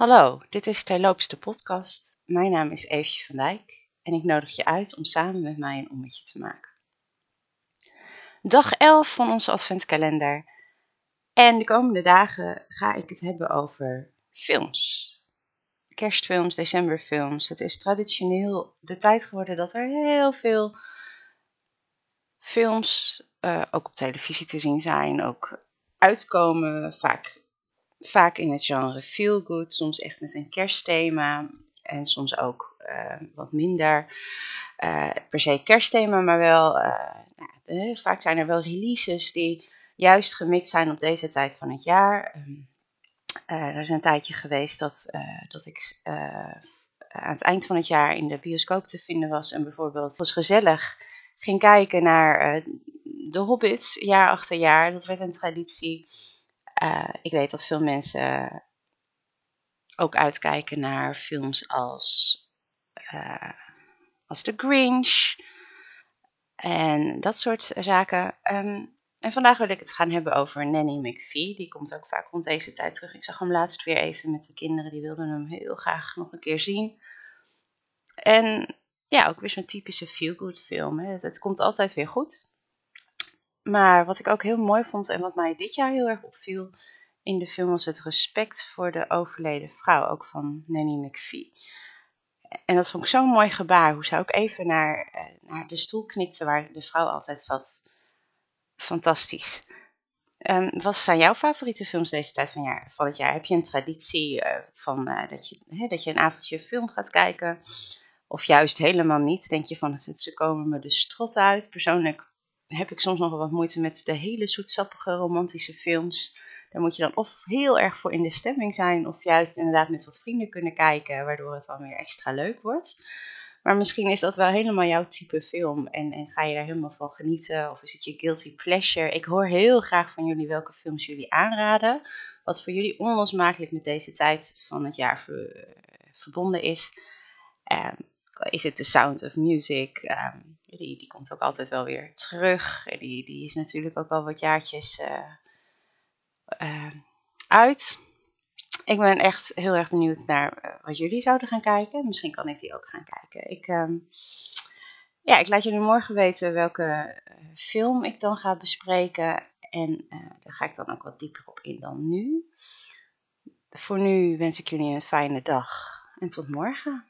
Hallo, dit is Terloops de podcast. Mijn naam is Eefje van Dijk en ik nodig je uit om samen met mij een ommetje te maken. Dag 11 van onze adventkalender. En de komende dagen ga ik het hebben over films. Kerstfilms, decemberfilms. Het is traditioneel de tijd geworden dat er heel veel films uh, ook op televisie te zien zijn, ook uitkomen, vaak vaak in het genre feel good, soms echt met een kerstthema en soms ook uh, wat minder uh, per se kerstthema, maar wel uh, nou, vaak zijn er wel releases die juist gemikt zijn op deze tijd van het jaar. Um, er is een tijdje geweest dat, dat ik aan het eind van het jaar in de bioscoop te vinden was en bijvoorbeeld was gezellig ging kijken naar The Hobbit jaar achter jaar. Dat werd een traditie. Uh, ik weet dat veel mensen ook uitkijken naar films als, uh, als The Grinch en dat soort zaken. Um, en vandaag wil ik het gaan hebben over Nanny McPhee. Die komt ook vaak rond deze tijd terug. Ik zag hem laatst weer even met de kinderen. Die wilden hem heel graag nog een keer zien. En ja, ook weer zo'n typische feel-good film. Hè. Het komt altijd weer goed. Maar wat ik ook heel mooi vond en wat mij dit jaar heel erg opviel in de film was het respect voor de overleden vrouw, ook van Nanny McPhee. En dat vond ik zo'n mooi gebaar, hoe ze ook even naar, eh, naar de stoel knikte waar de vrouw altijd zat. Fantastisch. Um, wat zijn jouw favoriete films deze tijd van, jaar, van het jaar? Heb je een traditie uh, van, uh, dat, je, hè, dat je een avondje film gaat kijken? Of juist helemaal niet? Denk je van, ze komen me de strot uit? Persoonlijk heb ik soms nog wel wat moeite met de hele zoetsappige romantische films. Daar moet je dan of heel erg voor in de stemming zijn, of juist inderdaad met wat vrienden kunnen kijken, waardoor het dan weer extra leuk wordt. Maar misschien is dat wel helemaal jouw type film en, en ga je daar helemaal van genieten, of is het je guilty pleasure? Ik hoor heel graag van jullie welke films jullie aanraden, wat voor jullie onlosmakelijk met deze tijd van het jaar verbonden is. Um, is het The Sound of Music. Um, die, die komt ook altijd wel weer terug. Die, die is natuurlijk ook al wat jaartjes uh, uh, uit. Ik ben echt heel erg benieuwd naar uh, wat jullie zouden gaan kijken. Misschien kan ik die ook gaan kijken. Ik, um, ja, ik laat jullie morgen weten welke film ik dan ga bespreken. En daar ga ik dan ook wat dieper op in dan nu. Voor nu wens ik jullie een fijne dag en tot morgen.